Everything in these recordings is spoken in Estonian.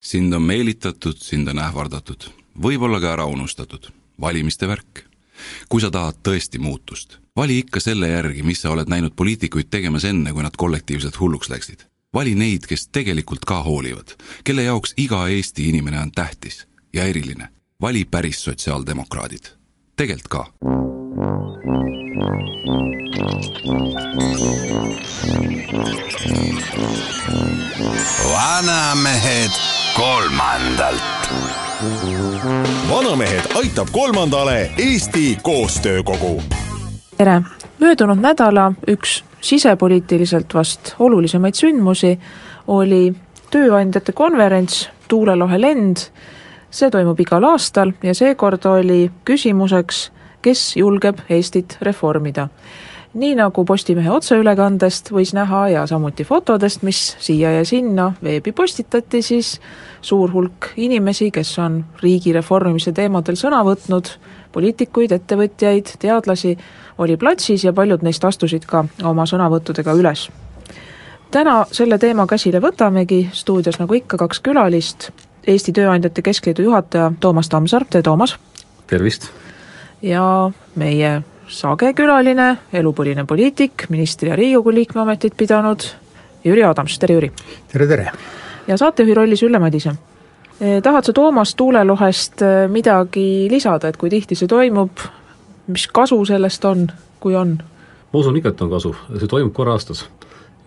sind on meelitatud, sind on ähvardatud, võib-olla ka ära unustatud. valimiste värk. kui sa tahad tõesti muutust, vali ikka selle järgi, mis sa oled näinud poliitikuid tegemas enne, kui nad kollektiivselt hulluks läksid. vali neid, kes tegelikult ka hoolivad, kelle jaoks iga Eesti inimene on tähtis ja eriline. vali päris sotsiaaldemokraadid. tegelikult ka vanamehed kolmandalt. vanamehed aitab kolmandale Eesti Koostöökogu. tere! möödunud nädala üks sisepoliitiliselt vast olulisemaid sündmusi oli tööandjate konverents Tuulelohe lend. see toimub igal aastal ja seekord oli küsimuseks, kes julgeb Eestit reformida nii nagu Postimehe otseülekandest võis näha ja samuti fotodest, mis siia ja sinna veebi postitati, siis suur hulk inimesi, kes on riigi reformimise teemadel sõna võtnud, poliitikuid, ettevõtjaid, teadlasi, oli platsis ja paljud neist astusid ka oma sõnavõttudega üles. täna selle teema käsile võtamegi, stuudios nagu ikka kaks külalist, Eesti Tööandjate Keskliidu juhataja Toomas Tammsaar, tere Toomas! tervist! Ja meie sage külaline, elupõline poliitik, ministri ja Riigikogu liikme ametit pidanud Jüri Adams, tere Jüri! tere, tere! ja saatejuhi rollis Ülle Madise. Eh, tahad sa, Toomas, tuulelohest eh, midagi lisada, et kui tihti see toimub, mis kasu sellest on, kui on? ma usun ikka, et on kasu, see toimub korra aastas.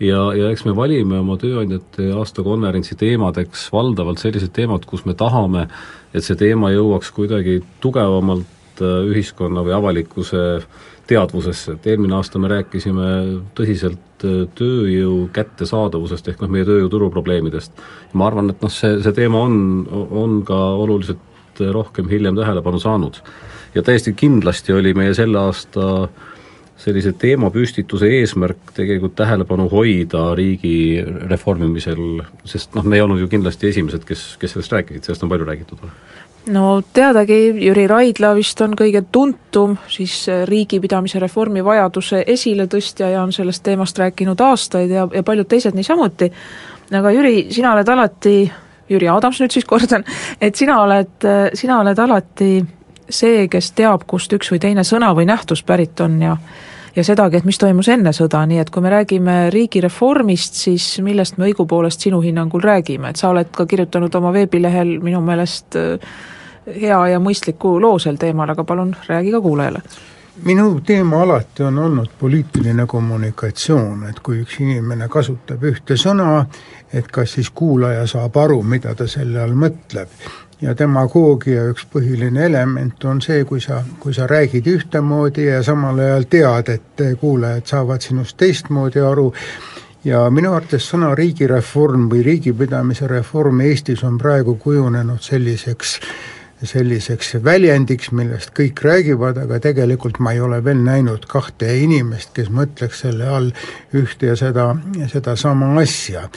ja, ja eks me valime oma tööandjate aastakonverentsi teemadeks valdavalt sellised teemad, kus me tahame, et see teema jõuaks kuidagi tugevamalt ühiskonna või avalikkuse teadvusesse, et eelmine aasta me rääkisime tõsiselt äh, tööjõu kättesaadavusest ehk noh, meie tööjõuturu probleemidest. ma arvan, et noh, see, see teema on, on ka oluliselt rohkem hiljem tähelepanu saanud. ja täiesti kindlasti oli meie selle aasta sellise teemapüstituse eesmärk tegelikult tähelepanu hoida riigi reformimisel, sest noh, me ei olnud ju kindlasti esimesed, kes, kes sellest rääkisid, sellest on palju räägitud no teadagi, Jüri Raidla vist on kõige tuntum siis äh, riigipidamise reformi vajaduse esiletõstja ja on sellest teemast rääkinud aastaid ja, ja paljud teised niisamuti, aga Jüri, sina oled alati, Jüri Adams nüüd siis kordan, et sina oled, äh, sina oled alati see, kes teab, kust üks või teine sõna või nähtus pärit on ja ja sedagi, et mis toimus enne sõda, nii et kui me räägime riigireformist, siis millest me õigupoolest sinu hinnangul räägime, et sa oled ka kirjutanud oma veebilehel minu meelest äh, hea ja mõistliku loo sel teemal, aga palun räägi ka kuulajale minu teema alati on olnud poliitiline kommunikatsioon, et kui üks inimene kasutab ühte sõna, et kas siis kuulaja saab aru, mida ta selle all mõtleb. Ja demagoogia üks põhiline element on see, kui sa, kui sa räägid ühtemoodi ja samal ajal tead, et kuulajad saavad sinust teistmoodi aru, ja minu arvates sõna riigireform või riigipidamise reform Eestis on praegu kujunenud selliseks selliseks väljendiks, millest kõik räägivad, aga tegelikult ma ei ole veel näinud kahte inimest, kes mõtleks selle all ühte ja seda, sedasama asja.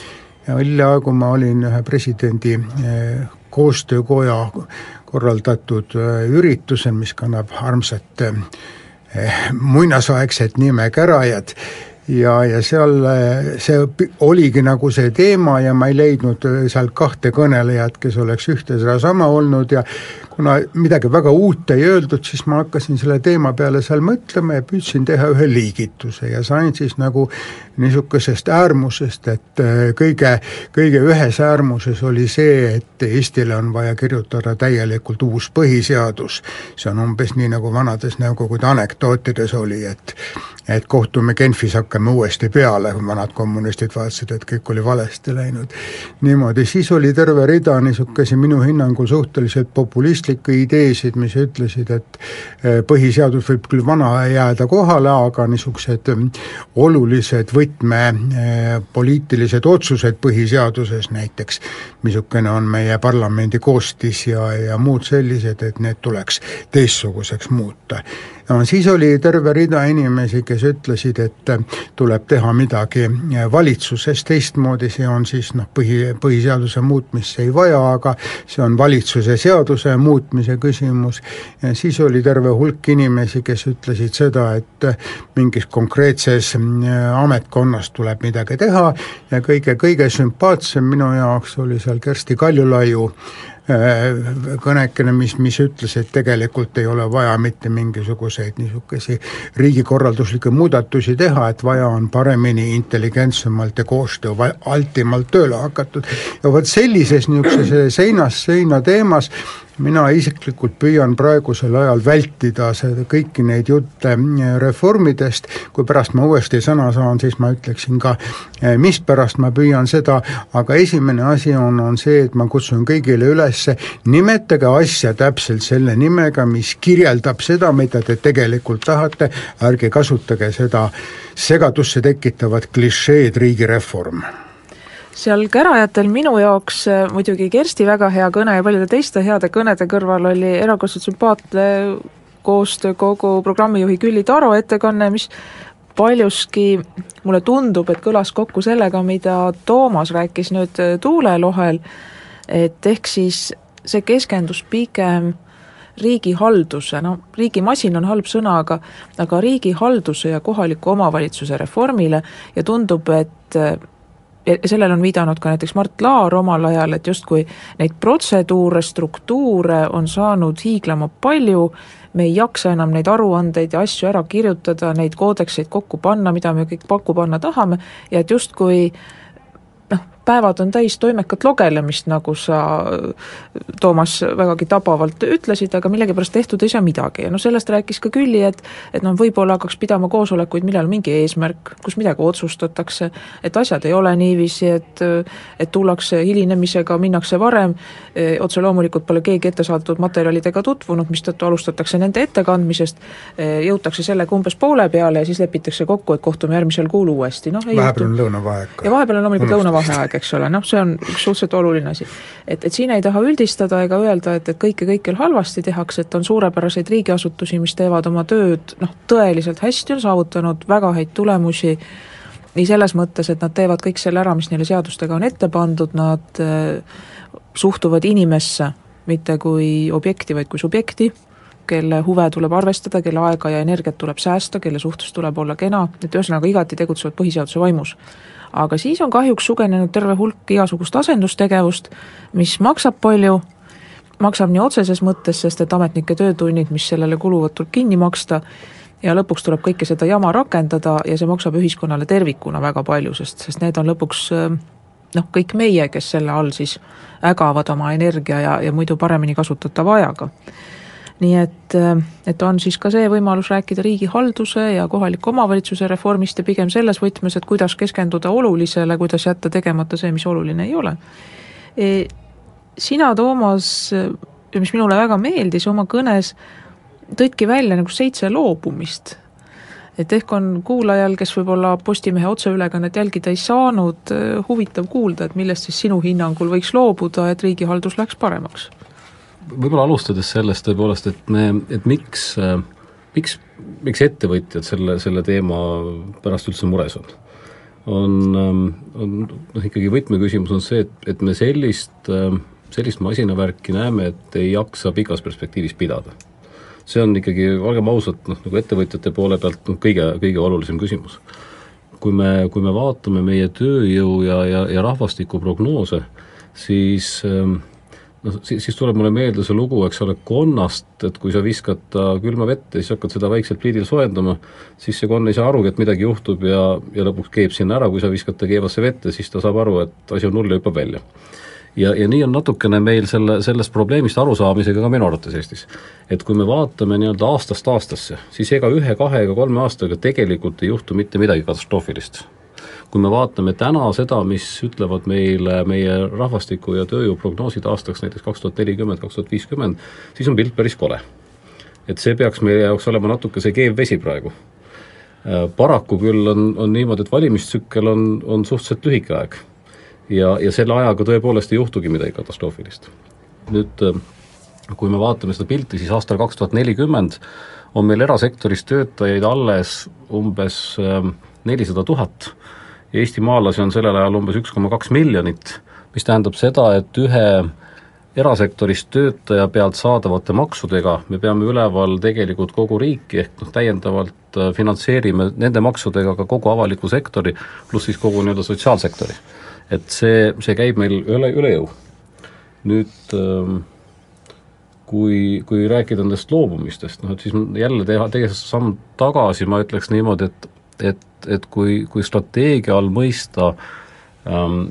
ja hiljaaegu ma olin ühe presidendi eh, koostöökoja korraldatud eh, üritusel, mis kannab armsat eh, muinasaegset nime Kärajad ja, ja seal see oligi nagu see teema ja ma ei leidnud seal kahte kõnelejat, kes oleks ühte sedasama olnud ja kuna midagi väga uut ei öeldud, siis ma hakkasin selle teema peale seal mõtlema ja püüdsin teha ühe liigituse ja sain siis nagu niisugusest äärmusest, et äh, kõige, kõige ühes äärmuses oli see, et Eestile on vaja kirjutada täielikult uus põhiseadus. see on umbes nii, nagu vanades Nõukogude anekdootides oli, et et kohtume Genfis, hakkame uuesti peale, vanad kommunistid vaatasid, et kõik oli valesti läinud. niimoodi, siis oli terve rida niisuguseid minu hinnangul suhteliselt populistlikke ideesid, mis ütlesid, et eh, põhiseadus võib küll vana jääda kohale, aga niisugused mm, olulised võtme eh, poliitilised otsused põhiseaduses näiteks, missugune on meie parlamendi koostis ja, ja muud sellised, et need tuleks teistsuguseks muuta no siis oli terve rida inimesi, kes ütlesid, et tuleb teha midagi valitsuses. Teistmoodi, see on siis noh, põhi, põhiseaduse muutmist see ei vaja, aga see on valitsuse seaduse muutmise küsimus, siis oli terve hulk inimesi, kes ütlesid seda, et mingis konkreetses ametkonnas tuleb midagi teha. Ja kõige, kõige sümpaatsem minu jaoks oli seal Kersti Kaljulaiu kõnekene, mis, mis ütles, et tegelikult ei ole vaja mitte mingisuguseid niisuguseid riigikorralduslikke muudatusi teha, et vaja on paremini, intelligentsemalt ja koostööaltimalt tööle hakatud. ja vot sellises niisuguses seinast seina teemas mina isiklikult püüan praegusel ajal vältida seda, kõiki neid jutte eh, reformidest, kui pärast ma uuesti sõna saan, siis ma ütleksin ka, eh, mispärast ma püüan seda, aga esimene asi on, on see, et ma kutsun kõigile üles, nimetage asja täpselt selle nimega, mis kirjeldab seda, mida te tegelikult tahate, ärge kasutage seda segadusse tekitavat klišeed riigireform seal Kärajatel minu jaoks äh, muidugi Kersti väga hea kõne ja paljude teiste heade kõnede kõrval oli erakordselt sümpaatne koostöö kogu programmijuhi Külli Taro ettekanne, mis paljuski mulle tundub, et kõlas kokku sellega, mida Toomas rääkis nüüd äh, tuulelohel, et ehk siis see keskendus pigem riigihalduse, no riigimasin on halb sõna, aga aga riigihalduse ja kohaliku omavalitsuse reformile ja tundub, et äh, sellele on viidanud ka näiteks Mart Laar omal ajal, et justkui neid protseduure, struktuure on saanud hiiglama palju, me ei jaksa enam neid aruandeid ja asju ära kirjutada, neid koodekseid kokku panna, mida me kõik kokku panna tahame, ja et justkui noh, päevad on täis toimekat logelemist, nagu sa, Toomas, vägagi tabavalt ütlesid, aga millegipärast tehtud ei saa midagi. Ja noh, sellest rääkis ka Külli, et et noh, võib-olla hakkaks pidama koosolekuid, millel on mingi eesmärk, kus midagi otsustatakse, et asjad ei ole niiviisi, et et tullakse hilinemisega, minnakse varem, otse loomulikult pole keegi ette saadetud materjalidega tutvunud, mistõttu alustatakse nende ettekandmisest, jõutakse sellega umbes poole peale ja siis lepitakse kokku, et kohtume järgmisel kuul uuesti, noh vahepeal on lõunavaheaeg ja vahepeal on loomulikult lõunavaheaeg, eks ole, noh, see on üks suhteliselt oluline asi. et, et siin ei taha üldistada ega öelda, et, et kõike kõikjal halvasti tehakse, et on suurepäraseid riigiasutusi, mis teevad oma tööd noh, tõeliselt hästi, on saavutanud väga häid tulemusi, nii selles mõttes, et nad teevad kõik selle ära, mis neile seadustega on ette pandud, nad äh, suhtuvad inimesse mitte kui objekti, vaid kui subjekti, kelle huve tuleb arvestada, kelle aega ja energiat tuleb säästa, kelle suhtes tuleb olla kena, et ühesõnaga igati tegutsevad põhiseaduse vaimus aga siis on kahjuks sugenenud terve hulk igasugust asendustegevust, mis maksab palju, maksab nii otseses mõttes, sest et ametnike töötunnid, mis sellele kuluvad, tuleb kinni maksta, ja lõpuks tuleb kõike seda jama rakendada ja see maksab ühiskonnale tervikuna väga palju, sest, sest need on lõpuks noh, kõik meie, kes selle all siis ägavad oma energia ja, ja muidu paremini kasutatava ajaga nii et, et on siis ka see võimalus rääkida riigihalduse ja kohaliku omavalitsuse reformist ja pigem selles võtmes, et kuidas keskenduda olulisele, kuidas jätta tegemata see, mis oluline ei ole e,. sina, Toomas, mis minule väga meeldis oma kõnes, tõidki välja nagu seitse loobumist et ehk on kuulajal, kes võib-olla Postimehe otseülekannet jälgida ei saanud, huvitav kuulda, et millest siis sinu hinnangul võiks loobuda, et riigihaldus läheks paremaks võib-olla alustades sellest tõepoolest, et me, et miks, miks, miks ettevõtjad selle, selle teema pärast üldse mures on? on, on noh, ikkagi võtmeküsimus on see, et, et me sellist, sellist masinavärki näeme, et ei jaksa pikas perspektiivis pidada. see on ikkagi, olgem ausad, noh nagu ettevõtjate poole pealt noh, kõige, kõige olulisem küsimus. kui me, kui me vaatame meie tööjõu ja, ja, ja rahvastikuprognoose, siis äh, noh, siis, siis tuleb mulle meelde see lugu, eks ole, konnast, et kui sa viskad ta külma vette, siis hakkad seda vaikselt pliidil soojendama, siis see konn ei saa arugi, et midagi juhtub ja, ja lõpuks keeb sinna ära, kui sa viskad ta keevasse vette, siis ta saab aru, et asi on null ja hüppab välja. ja, ja nii on natukene meil selle, sellest probleemist arusaamisega ka minu arvates Eestis. et kui me vaatame nii-öelda aastast aastasse, siis ega ühe, kahe ega kolme aastaga tegelikult ei juhtu mitte midagi katastroofilist kui me vaatame täna seda, mis ütlevad meile meie rahvastiku ja tööjõuprognoosid aastaks näiteks kaks tuhat nelikümmend, kaks tuhat viiskümmend, siis on pilt päris kole. et see peaks meie jaoks olema natuke see keev vesi praegu. Äh, paraku küll on, on niimoodi, et valimistsükkel on, on suhteliselt lühike aeg. ja, ja selle ajaga tõepoolest ei juhtugi midagi katastroofilist. nüüd äh, kui me vaatame seda pilti, siis aastal kaks tuhat nelikümmend on meil erasektoris töötajaid alles umbes ähm, nelisada tuhat. Eestimaalasi on sellel ajal umbes üks koma kaks miljonit, mis tähendab seda, et ühe erasektoris töötaja pealt saadavate maksudega me peame üleval tegelikult kogu riiki, ehk noh, täiendavalt äh, finantseerime nende maksudega ka kogu avaliku sektori, pluss siis kogu nii-öelda sotsiaalsektori. et see, see käib meil üle, üle jõu. nüüd ähm, kui, kui rääkida nendest loobumistest, noh et siis jälle teha, teha samm tagasi, ma ütleks niimoodi, et et, et kui, kui strateegia all mõista ähm,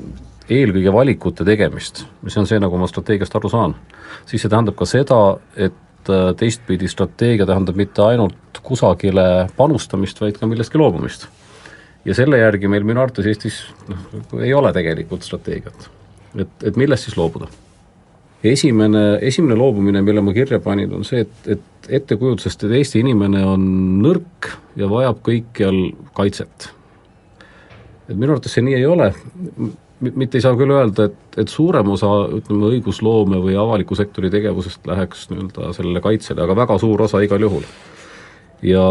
eelkõige valikute tegemist, see on see, nagu ma strateegiast aru saan, siis see tähendab ka seda, et äh, teistpidi strateegia tähendab mitte ainult kusagile panustamist, vaid ka millestki loobumist. ja selle järgi meil minu arvates Eestis noh, ei ole tegelikult strateegiat. et, et millest siis loobuda? Esimene, esimene loobumine, mille ma kirja panin, on see, et, et ettekujutusest, et Eesti inimene on nõrk ja vajab kõikjal kaitset. et minu arvates see nii ei ole, mitte ei saa küll öelda, et, et suurem osa, ütleme, õigusloome või avaliku sektori tegevusest läheks nii-öelda sellele kaitsele, aga väga suur osa igal juhul. ja,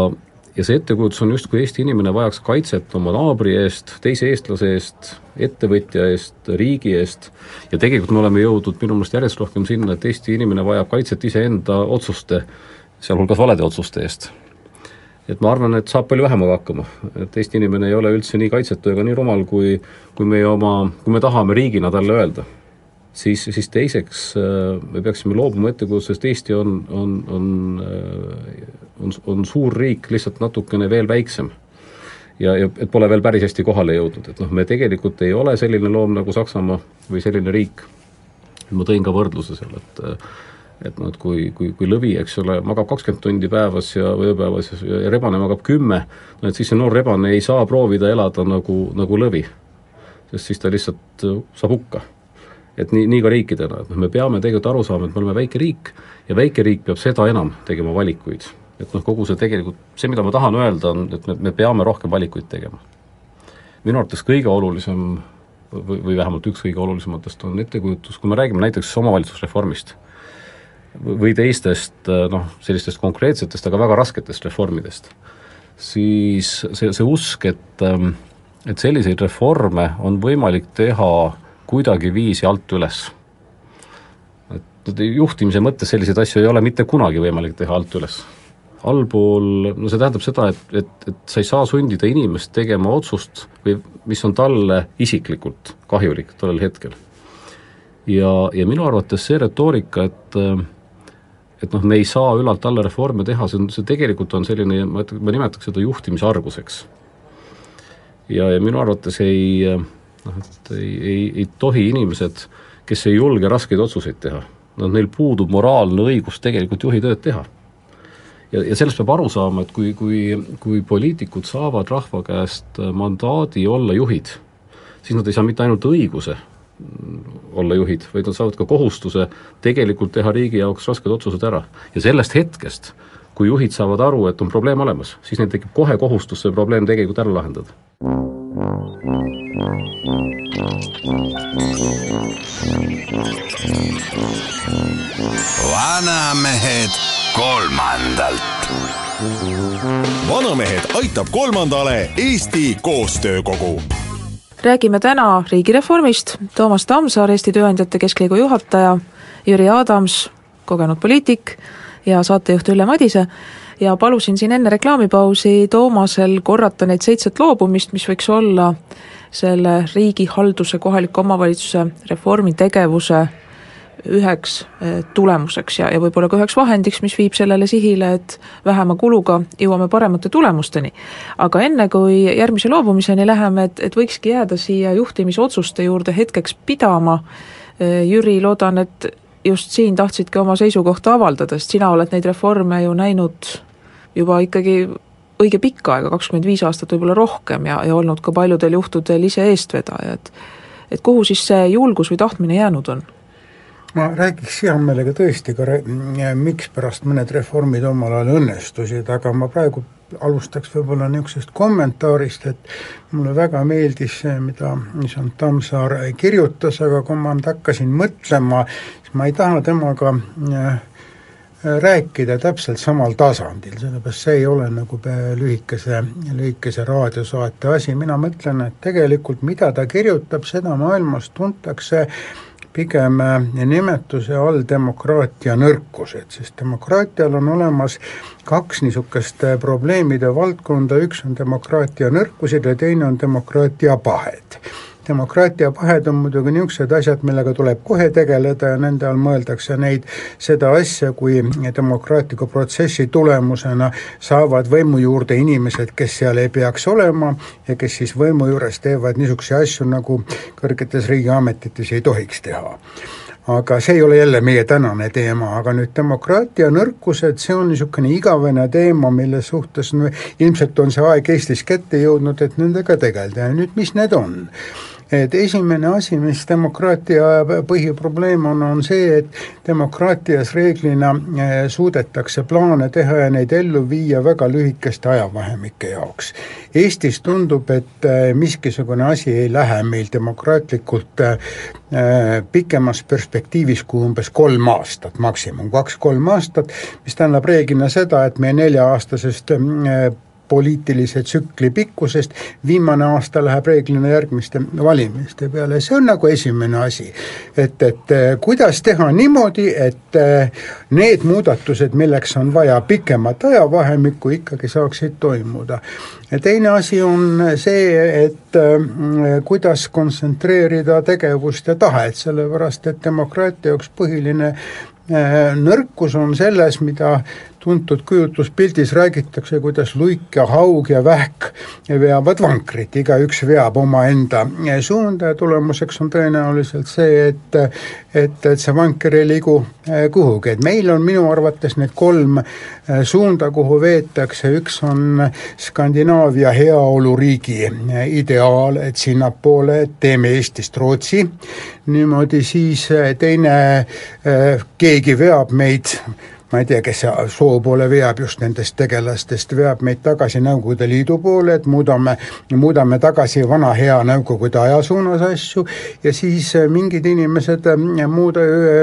ja see ettekujutus on justkui Eesti inimene vajaks kaitset oma naabri eest, teise eestlase eest, ettevõtja eest, riigi eest, ja tegelikult me oleme jõudnud minu meelest järjest rohkem sinna, et Eesti inimene vajab kaitset iseenda otsuste, sealhulgas valede otsuste eest. Et ma arvan, et saab palju vähemaga hakkama, et Eesti inimene ei ole üldse nii kaitsetu ega nii rumal, kui kui meie oma, kui me tahame riigina talle öelda. Siis, siis teiseks äh, me peaksime loobuma ettekujutusest, Eesti on, on, on, äh, on, on suur riik, lihtsalt natukene veel väiksem. ja, ja et pole veel päris hästi kohale jõudnud, et noh, me tegelikult ei ole selline loom nagu Saksamaa või selline riik, ma tõin ka võrdluse seal, et äh, et noh, et kui, kui, kui lõvi, eks ole, magab kakskümmend tundi päevas ja ööpäevas ja, ja rebane magab kümme, no et siis see noor rebane ei saa proovida elada nagu, nagu lõvi. sest siis ta lihtsalt saab hukka. Et nii, nii ka riikidena, et noh, me peame tegelikult aru saama, et me oleme väike riik ja väike riik peab seda enam tegema valikuid. et noh, kogu see tegelikult, see, mida ma tahan öelda, on, et me, me peame rohkem valikuid tegema. minu arvates kõige olulisem või, või vähemalt üks kõige olulisematest on ettekujutus, kui me räägime näiteks omavalitsusreformist või teistest noh, sellistest konkreetsetest, aga väga rasketest reformidest, siis see, see usk, et et selliseid reforme on võimalik teha kuidagiviisi alt üles. et juhtimise mõttes selliseid asju ei ole mitte kunagi võimalik teha alt üles. allpool, no see tähendab seda, et, et, et sa ei saa sundida inimest tegema otsust või mis on talle isiklikult kahjulik tollel hetkel. ja, ja minu arvates see retoorika, et äh, et noh, me ei saa ülalt alla reforme teha, see on, see tegelikult on selline, ma ütleks, ma nimetaks seda juhtimisarguseks. ja, ja minu arvates ei noh, et ei, ei, ei tohi inimesed, kes ei julge raskeid otsuseid teha, noh neil puudub moraalne õigus tegelikult juhi tööd teha. ja, ja sellest peab aru saama, et kui, kui, kui poliitikud saavad rahva käest mandaadi olla juhid, siis nad ei saa mitte ainult õiguse olla juhid, vaid nad saavad ka kohustuse tegelikult teha riigi jaoks rasked otsused ära. ja sellest hetkest, kui juhid saavad aru, et on probleem olemas, siis neil tekib kohe kohustus see probleem tegelikult ära lahendada. Vanamehed kolmandalt. vanamehed aitab kolmandale Eesti Koostöökogu. Räägime täna riigireformist, Toomas Tammsaar, Eesti Tööandjate Keskliidu juhataja, Jüri Adams, kogenud poliitik. Ja saatejuht Ülle Madise ja palusin siin enne reklaamipausi Toomasel korrata neid seitset loobumist, mis võiks olla selle riigihalduse, kohaliku omavalitsuse reformi tegevuse üheks eh, tulemuseks ja, ja võib-olla ka üheks vahendiks, mis viib sellele sihile, et vähema kuluga jõuame paremate tulemusteni. aga enne, kui järgmise loobumiseni läheme, et, et võikski jääda siia juhtimisotsuste juurde hetkeks pidama, eh, Jüri, loodan, et just siin tahtsidki oma seisukohta avaldada, sest sina oled neid reforme ju näinud juba ikkagi õige pikka aega, kakskümmend viis aastat, võib-olla rohkem ja, ja olnud ka paljudel juhtudel ise eestvedaja, et et kuhu siis see julgus või tahtmine jäänud on? ma räägiks hea meelega tõesti ka, mikspärast mõned reformid omal ajal õnnestusid, aga ma praegu alustaks võib-olla niisugusest kommentaarist, et mulle väga meeldis see, mida isand Tammsaar kirjutas, aga kui ma nüüd hakkasin mõtlema, siis ma ei taha temaga äh, rääkida täpselt samal tasandil, sellepärast see ei ole nagu lühikese, lühikese raadiosaate asi, mina mõtlen, et tegelikult mida ta kirjutab, seda maailmas tuntakse pigem nimetuse all demokraatia nõrkused, sest demokraatial on olemas kaks niisugust probleemide valdkonda, üks on demokraatia nõrkused ja teine on demokraatia pahed demokraatia pahed on muidugi niisugused asjad, millega tuleb kohe tegeleda ja nende all mõeldakse neid, seda asja, kui demokraatliku protsessi tulemusena saavad võimu juurde inimesed, kes seal ei peaks olema ja kes siis võimu juures teevad niisuguseid asju, nagu kõrgetes riigiametites ei tohiks teha aga see ei ole jälle meie tänane teema, aga nüüd demokraatia nõrkused, see on niisugune igavene teema, mille suhtes no, ilmselt on see aeg Eestis kätte jõudnud, et nendega tegeleda ja nüüd, mis need on? Et esimene asi, mis demokraatia põhiprobleem on, on see, et demokraatias reeglina eh, suudetakse plaane teha ja neid ellu viia väga lühikeste ajavahemike jaoks. Eestis tundub, et eh, miskisugune asi ei lähe meil demokraatlikult eh, pikemas perspektiivis kui umbes kolm aastat, maksimum kaks-kolm aastat, mis tähendab reeglina seda, et meie nelja-aastasest poliitilise tsükli pikkusest, viimane aasta läheb reeglina järgmiste valimiste peale, see on nagu esimene asi. et, et eh, kuidas teha niimoodi, et eh, need muudatused, milleks on vaja pikemat ajavahemikku, ikkagi saaksid toimuda. ja teine asi on see, et eh, kuidas kontsentreerida tegevust ja tahet, sellepärast et demokraatia üks põhiline nõrkus on selles, mida tuntud kujutluspildis räägitakse, kuidas luik ja haug ja vähk veavad vankrit, igaüks veab omaenda suunda ja tulemuseks on tõenäoliselt see, et et, et see vanker ei liigu eh, kuhugi, et meil on minu arvates need kolm eh, suunda, kuhu veetakse, üks on Skandinaavia heaoluriigi eh, ideaal, et sinnapoole teeme Eestist Rootsi, niimoodi siis teine, keegi veab meid ma ei tea, kes soo poole veab just nendest tegelastest, veab meid tagasi Nõukogude Liidu poole, et muudame, muudame tagasi vana hea Nõukogude aja suunas asju ja siis äh, mingid inimesed äh, muud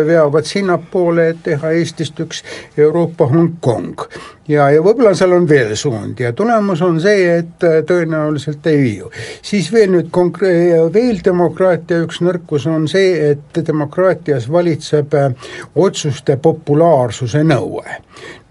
veavad sinnapoole, et teha Eestist üks Euroopa Hongkong ja, ja võib-olla seal on veel suund ja tulemus on see, et tõenäoliselt ei viiu. siis veel nüüd konkre-, veel demokraatia üks nõrkus on see, et demokraatias valitseb otsuste populaarsuse nowhere.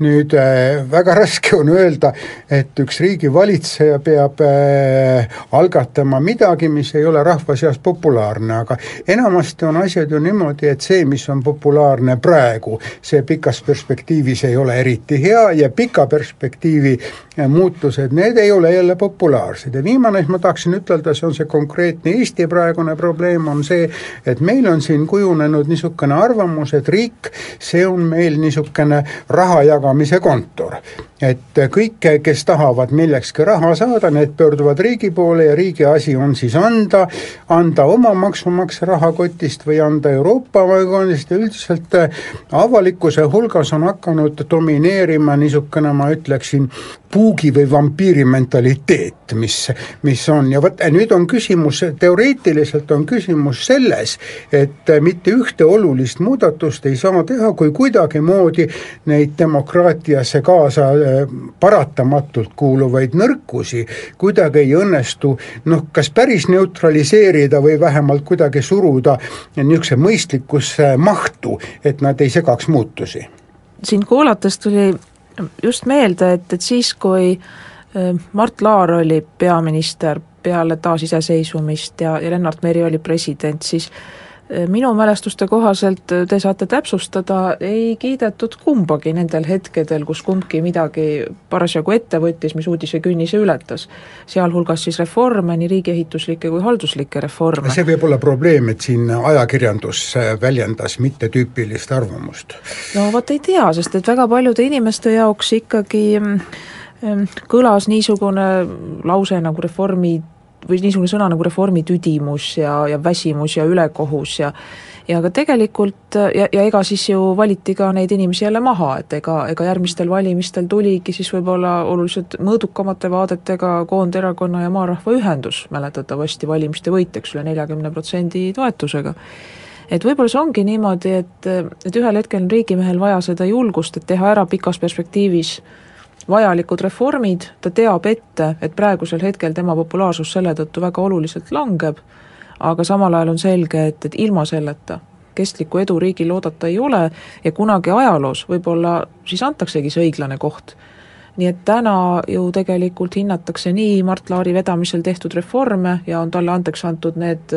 Nüüd äh, väga raske on öelda, et üks riigivalitseja peab äh, algatama midagi, mis ei ole rahva seas populaarne, aga enamasti on asjad ju niimoodi, et see, mis on populaarne praegu, see pikas perspektiivis ei ole eriti hea ja pika perspektiivi äh, muutused, need ei ole jälle populaarsed. Ja viimane, mis ma tahaksin ütelda, see on see konkreetne Eesti praegune probleem, on see, et meil on siin kujunenud niisugune arvamus, et riik, see on meil niisugune raha jagamise jagamise kontor. et kõik, kes tahavad millekski raha saada, need pöörduvad riigi poole ja riigi asi on siis anda, anda oma maksumaksja rahakotist või anda Euroopa fondist ja üldiselt avalikkuse hulgas on hakanud domineerima niisugune, ma ütleksin, puugi või vampiiri mentaliteet, mis, mis on ja vot nüüd on küsimus, teoreetiliselt on küsimus selles, et mitte ühte olulist muudatust ei saa teha, kui kuidagimoodi neid demokraatiasse kaasa äh, paratamatult kuuluvaid nõrkusi kuidagi ei õnnestu noh, kas päris neutraliseerida või vähemalt kuidagi suruda niisuguse mõistlikkusse mahtu, et nad ei segaks muutusi. sind kuulates tuli just meelde, et, et siis, kui äh, Mart Laar oli peaminister peale taasiseseisvumist ja, ja Lennart Meri oli president, siis minu mälestuste kohaselt, äh, te saate täpsustada, ei kiidetud kumbagi nendel hetkedel, kus kumbki midagi parasjagu ette võttis, mis uudise künnise ületas. sealhulgas siis reforme, nii riigiehituslikke kui halduslikke reforme. see võib olla probleem, et siin ajakirjandus väljendas mittetüüpilist arvamust? no vot ei tea, sest et väga paljude inimeste jaoks ikkagi mm, mm, kõlas niisugune lause nagu reformi või niisugune sõna nagu reformi tüdimus ja, ja väsimus ja ülekohus ja ja ka tegelikult ja, ja ega siis ju valiti ka neid inimesi jälle maha, et ega, ega järgmistel valimistel tuligi siis võib-olla oluliselt mõõdukamate vaadetega Koonderakonna ja Maarahva Ühendus mäletatavasti valimiste võitjaks üle neljakümne protsendi toetusega. Et võib-olla see ongi niimoodi, et, et ühel hetkel on riigimehel vaja seda julgust, et teha ära pikas perspektiivis vajalikud reformid, ta teab ette, et praegusel hetkel tema populaarsus selle tõttu väga oluliselt langeb, aga samal ajal on selge, et, et ilma selleta kestlikku edu riigil oodata ei ole ja kunagi ajaloos võib-olla siis antaksegi see õiglane koht. Nii et täna ju tegelikult hinnatakse nii Mart Laari vedamisel tehtud reforme ja on talle andeks antud need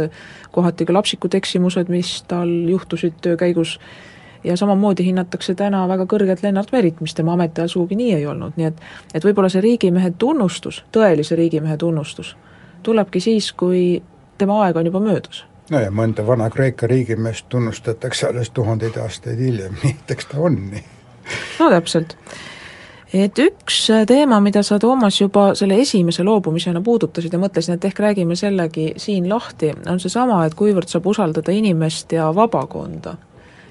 kohati ka lapsikud eksimused, mis tal juhtusid töö käigus, ja samamoodi hinnatakse täna väga kõrgelt Lennart Merit, mis tema ametiajal sugugi nii ei olnud, nii et et võib-olla see riigimehe tunnustus, tõelise riigimehe tunnustus, tulebki siis, kui tema aeg on juba möödas no ja mõnda Vana-Kreeka riigimeest tunnustatakse alles tuhandeid aastaid hiljem, nii et eks ta on nii. no täpselt et üks teema, mida sa, Toomas, juba selle esimese loobumisena puudutasid ja mõtlesin, et ehk räägime sellegi siin lahti, on seesama, et kuivõrd saab usaldada inimest ja vabakonda.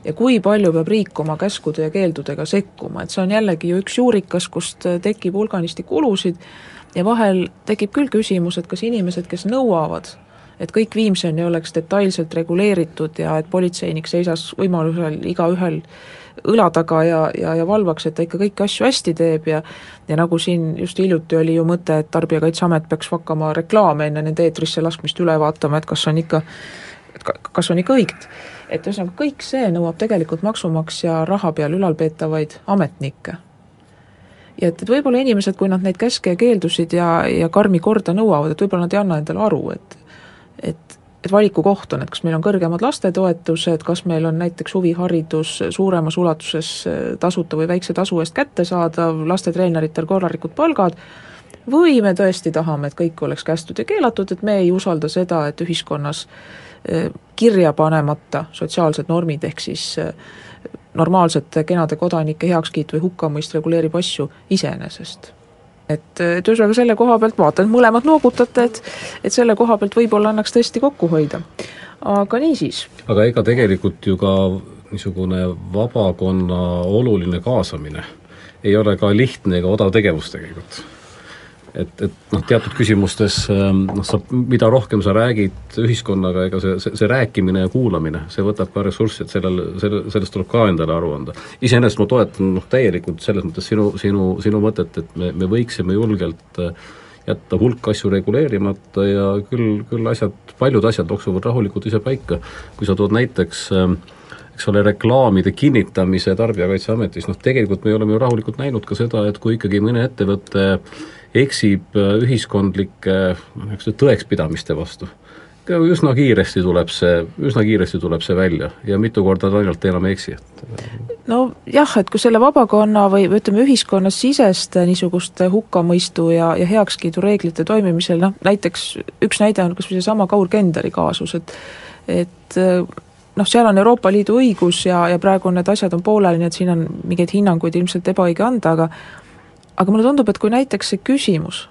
Ja kui palju peab riik oma käskude ja keeldudega sekkuma, et see on jällegi ju üks juurikas, kust tekib hulganisti kulusid ja vahel tekib küll küsimus, et kas inimesed, kes nõuavad et kõik Viimseni oleks detailselt reguleeritud ja et politseinik seisas võimalusel igaühel õla taga ja, ja, ja valvaks, et ta ikka kõiki asju hästi teeb ja ja nagu siin just hiljuti oli ju mõte, et Tarbijakaitseamet peaks hakkama reklaame enne nende eetrisse laskmist üle vaatama, et kas on ikka, et kas on ikka õiged. Et ühesõnaga, kõik see nõuab tegelikult maksumaksja raha peal ülalpeetavaid ametnikke. Ja et, et võib-olla inimesed, kui nad neid käske ja keeldusid ja, ja karmi korda nõuavad, et võib-olla nad ei anna endale aru, et et et valikukoht on, et kas meil on kõrgemad lastetoetused, kas meil on näiteks huviharidus suuremas ulatuses äh, tasuta või väikse tasu eest kättesaadav, lastetreeneritel korralikud palgad, või me tõesti tahame, et kõik oleks kästud ja keelatud, et me ei usalda seda, et ühiskonnas äh, kirja panemata sotsiaalsed normid, ehk siis äh, normaalsete kenade kodanike heakskiit või hukkamõist reguleerib asju iseenesest et, et ühesõnaga selle koha pealt vaatan, mõlemad noogutate, et et selle koha pealt võib-olla annaks tõesti kokku hoida. aga niisiis. aga ega tegelikult ju ka niisugune vabakonna oluline kaasamine ei ole ka lihtne ega odav tegevus tegelikult et, et noh, teatud küsimustes ähm, noh, sa, mida rohkem sa räägid ühiskonnaga, ega see, see, see rääkimine ja kuulamine, see võtab ka ressurssi, et sellel, selle, sellest tuleb ka endale aru anda. iseenesest ma toetan noh, täielikult selles mõttes sinu, sinu, sinu mõtet, et me, me võiksime julgelt äh, jätta hulk asju reguleerimata ja küll, küll asjad, paljud asjad loksuvad rahulikult ise paika. kui sa tood näiteks äh, eks ole, reklaamide kinnitamise Tarbijakaitseametis, noh tegelikult me oleme ju rahulikult näinud ka seda, et kui ikkagi mõne ettevõte eksib äh, ühiskondlike noh, niisuguste tõekspidamiste vastu. üsna kiiresti tuleb see, üsna kiiresti tuleb see välja ja mitu korda ta ainult enam ei eksi, et nojah, et kui selle vabakonna või, või ütleme, ühiskonnasiseste niisuguste hukkamõistu ja, ja heakskiidureeglite toimimisel, noh näiteks üks näide on kas või seesama Kaur Kenderi kaasus, et et noh, seal on Euroopa Liidu õigus ja, ja praegu need asjad on pooleli, nii et siin on mingeid hinnanguid ilmselt ebaõige anda, aga aga mulle tundub, et kui näiteks see küsimus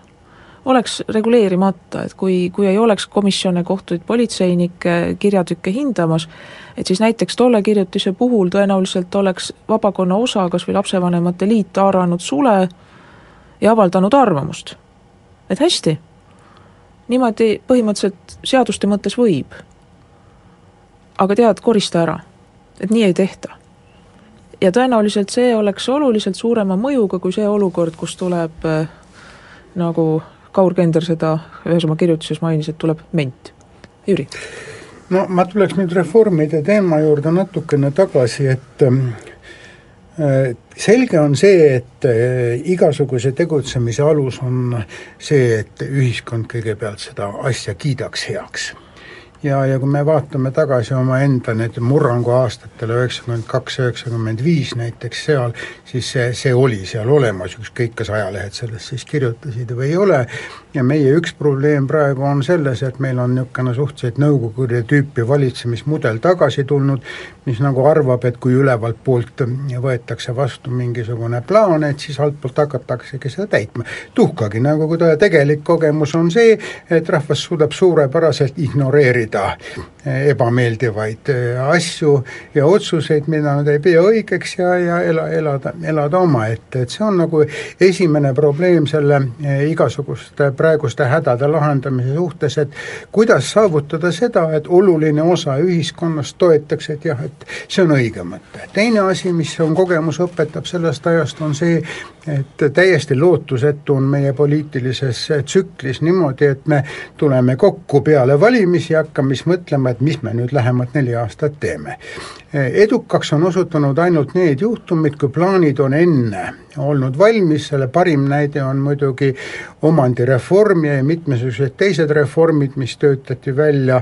oleks reguleerimata, et kui, kui ei oleks komisjone, kohtuid, politseinikke kirjatükke hindamas, et siis näiteks tolle kirjutise puhul tõenäoliselt oleks vabakonna osa, kas või Lapsevanemate Liit haaranud sule ja avaldanud arvamust. et hästi, niimoodi põhimõtteliselt seaduste mõttes võib. aga tead, korista ära, et nii ei tehta ja tõenäoliselt see oleks oluliselt suurema mõjuga kui see olukord, kus tuleb äh, nagu Kaur Kender seda ühes oma kirjutises mainis, et tuleb ment. Jüri? no ma tuleks nüüd reformide teema juurde natukene tagasi, et ähm, äh, selge on see, et äh, igasuguse tegutsemise alus on see, et ühiskond kõigepealt seda asja kiidaks heaks ja, ja kui me vaatame tagasi omaenda need murranguaastatele üheksakümmend kaks, üheksakümmend viis näiteks seal, siis see, see oli seal olemas, ükskõik, kas ajalehed sellest siis kirjutasid või ei ole, ja meie üks probleem praegu on selles, et meil on niisugune suhteliselt nõukogude tüüpi valitsemismudel tagasi tulnud, mis nagu arvab, et kui ülevalt poolt võetakse vastu mingisugune plaan, et siis altpoolt hakataksegi seda täitma. tuhkagi, nagu tegelik kogemus on see, et rahvas suudab suurepäraselt ignoreerida vältida ebameeldivaid asju ja otsuseid, mida nad ei pea õigeks ja, ja ela, elada, elada omaette, et see on nagu esimene probleem selle igasuguste praeguste hädade lahendamise suhtes, et kuidas saavutada seda, et oluline osa ühiskonnast toetaks, et jah, et see on õige mõte. teine asi, mis on kogemus õpetab sellest ajast, on see, et täiesti lootusetu on meie poliitilises tsüklis niimoodi, et me tuleme kokku peale valimisi, hakkame siis mõtlema, et mis me nüüd lähemad neli aastat teeme. edukaks on osutunud ainult need juhtumid, kui plaanid on enne olnud valmis, selle parim näide on muidugi omandireform ja mitmesugused teised reformid, mis töötati välja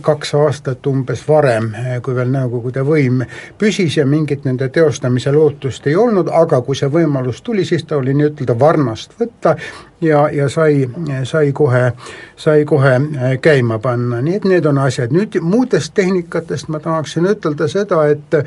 kaks aastat umbes varem, kui veel Nõukogude võim püsis ja mingit nende teostamise lootust ei olnud, aga kui see võimalus tuli, siis ta oli nii-ütelda varnast võtta ja, ja sai, sai kohe, sai kohe käima panna, nii et need on asjad, nüüd muudest tehnikatest ma tahaksin ütelda seda, et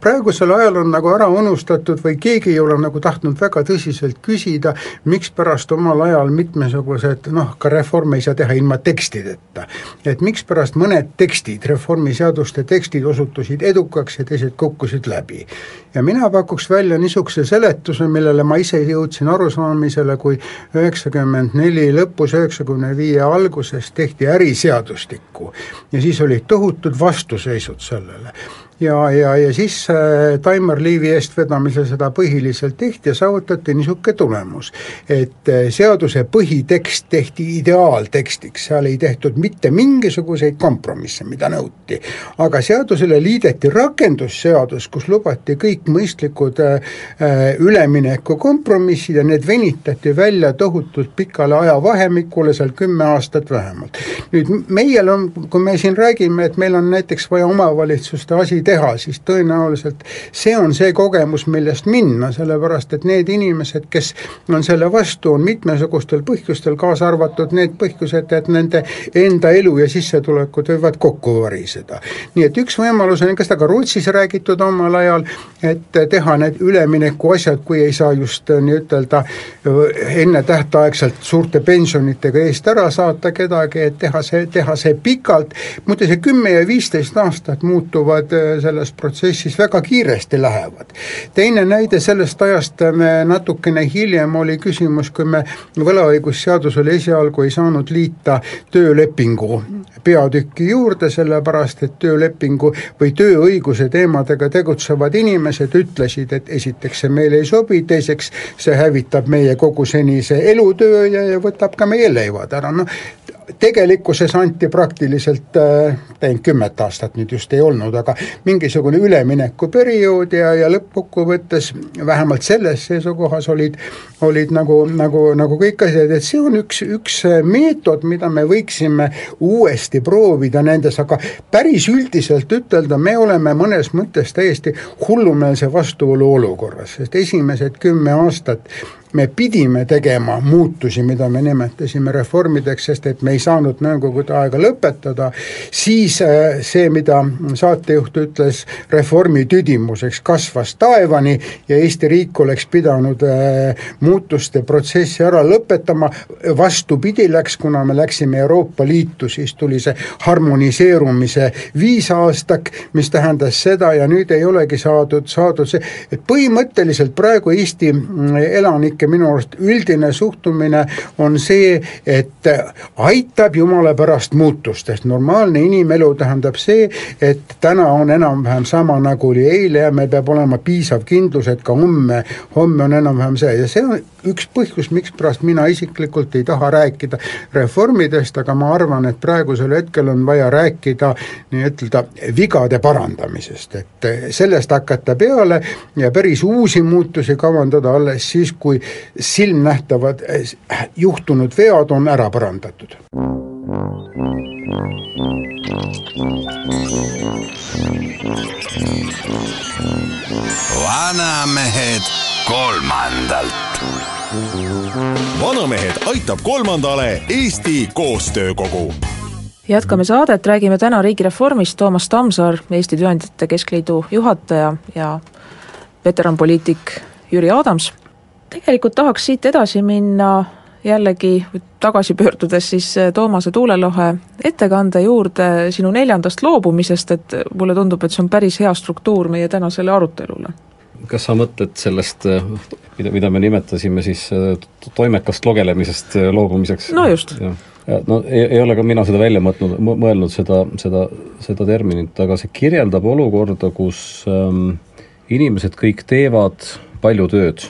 praegusel ajal on nagu ära unustatud või keegi ei ole nagu tahtnud väga tõsiselt küsida, mikspärast omal ajal mitmesugused noh, ka reforme ei saa teha ilma tekstideta. et mikspärast mõned tekstid, reformiseaduste tekstid osutusid edukaks ja teised kukkusid läbi. ja mina pakuks välja niisuguse seletuse, millele ma ise jõudsin arusaamisele, kui üheksakümmend neli lõpus, üheksakümne viie alguses tehti äriseadustikku ja siis olid tohutud vastuseisud sellele ja, ja, ja siis äh, Taimar Liivi eestvedamisel seda põhiliselt tehti ja saavutati niisugune tulemus, et äh, seaduse põhitekst tehti ideaaltekstiks, seal ei tehtud mitte mingisuguseid kompromisse, mida nõuti. aga seadusele liideti rakendusseadus, kus lubati kõik mõistlikud äh, ülemineku kompromissid ja need venitati välja tohutult pikale ajavahemikule, seal kümme aastat vähemalt. nüüd meil on, kui me siin räägime, et meil on näiteks vaja omavalitsuste asi teha, siis tõenäoliselt see on see kogemus, millest minna, sellepärast et need inimesed, kes on selle vastu, on mitmesugustel põhjustel, kaasa arvatud need põhjused, et nende enda elu ja sissetulekud võivad kokku variseda. nii et üks võimalus on, kas ta ka Rootsis räägitud omal ajal, et teha need ülemineku asjad, kui ei saa just nii-ütelda ennetähtaegselt suurte pensionitega eest ära saata kedagi, et teha see, teha see pikalt, muide see kümme ja viisteist aastat muutuvad selles protsessis väga kiiresti lähevad. teine näide sellest ajast natukene hiljem oli küsimus, kui me võlaõigusseadusele esialgu ei saanud liita töölepingu peatükki juurde, sellepärast et töölepingu või tööõiguse teemadega tegutsevad inimesed ütlesid, et esiteks see meile ei sobi, teiseks see hävitab meie kogu senise elutöö ja, ja võtab ka meie leivad ära, noh tegelikkuses anti praktiliselt äh,, ainult kümmet aastat nüüd just ei olnud, aga mingisugune üleminekuperiood ja, ja lõppkokkuvõttes vähemalt selles seisukohas olid, olid nagu, nagu, nagu kõik asjad, et see on üks, üks meetod, mida me võiksime uuesti proovida nendes, aga päris üldiselt ütelda, me oleme mõnes mõttes täiesti hullumeelse vastuolu olukorras, sest esimesed kümme aastat me pidime tegema muutusi, mida me nimetasime reformideks, sest et me ei saanud Nõukogude aega lõpetada, siis äh, see, mida saatejuht ütles reformi tüdimuseks, kasvas taevani ja Eesti riik oleks pidanud äh, muutuste protsessi ära lõpetama, vastupidi läks, kuna me läksime Euroopa Liitu, siis tuli see harmoniseerumise viisaastak, mis tähendas seda ja nüüd ei olegi saadud, saadud see, et põhimõtteliselt praegu Eesti mm, elanik kodanike minu arust üldine suhtumine on see, et aitab jumala pärast muutust, sest normaalne inimelu tähendab see, et täna on enam-vähem sama, nagu oli eile ja meil peab olema piisav kindlus, et ka homme, homme on enam-vähem see. Ja see on üks põhjus, mikspärast mina isiklikult ei taha rääkida reformidest, aga ma arvan, et praegusel hetkel on vaja rääkida nii-ütelda vigade parandamisest, et sellest hakata peale ja päris uusi muutusi kavandada alles siis, kui silmnähtavad juhtunud vead on ära parandatud. vanamehed kolmandalt. vanamehed aitab kolmandale Eesti Koostöökogu jätkame saadet, räägime täna riigireformist, Toomas Tamsar, Eesti Tööandjate Keskliidu juhataja ja veteranpoliitik Jüri Adams tegelikult tahaks siit edasi minna jällegi tagasi pöördudes siis Toomase Tuulelohe ettekande juurde sinu neljandast loobumisest, et mulle tundub, et see on päris hea struktuur meie tänasele arutelule. kas sa mõtled sellest, mida, mida me nimetasime siis toimekast logelemisest loobumiseks? no just. no ei, ei ole ka mina seda välja mõtnud, mõelnud, seda, seda, seda terminit, aga see kirjeldab olukorda, kus ähm, inimesed kõik teevad palju tööd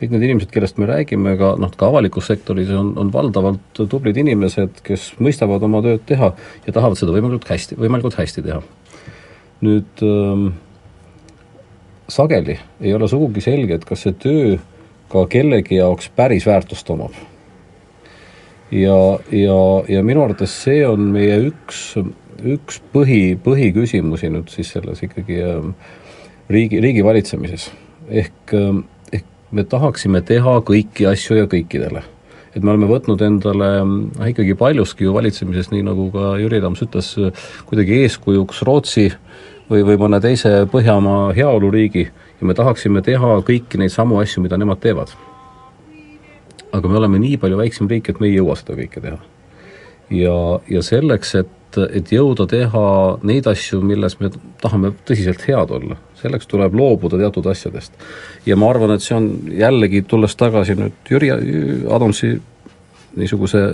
kõik need inimesed, kellest me räägime, ka noh, ka avalikus sektoris on, on valdavalt tublid inimesed, kes mõistavad oma tööd teha ja tahavad seda võimalikult hästi, võimalikult hästi teha. nüüd ähm, sageli ei ole sugugi selge, et kas see töö ka kellegi jaoks päris väärtust omab. ja, ja, ja minu arvates see on meie üks, üks põhi, põhiküsimusi nüüd siis selles ikkagi ähm, riigi, riigi valitsemises. ehk ähm, me tahaksime teha kõiki asju ja kõikidele. et me oleme võtnud endale noh, ikkagi paljuski ju valitsemises, nii nagu ka Jüri Adams ütles, kuidagi eeskujuks Rootsi või, või mõne teise Põhjamaa heaoluriigi ja me tahaksime teha kõiki neid samu asju, mida nemad teevad. aga me oleme nii palju väiksem riik, et me ei jõua seda kõike teha. ja, ja selleks, et et, et jõuda teha neid asju, milles me tahame tõsiselt head olla, selleks tuleb loobuda teatud asjadest. ja ma arvan, et see on jällegi, tulles tagasi nüüd Jüri Adamsi niisuguse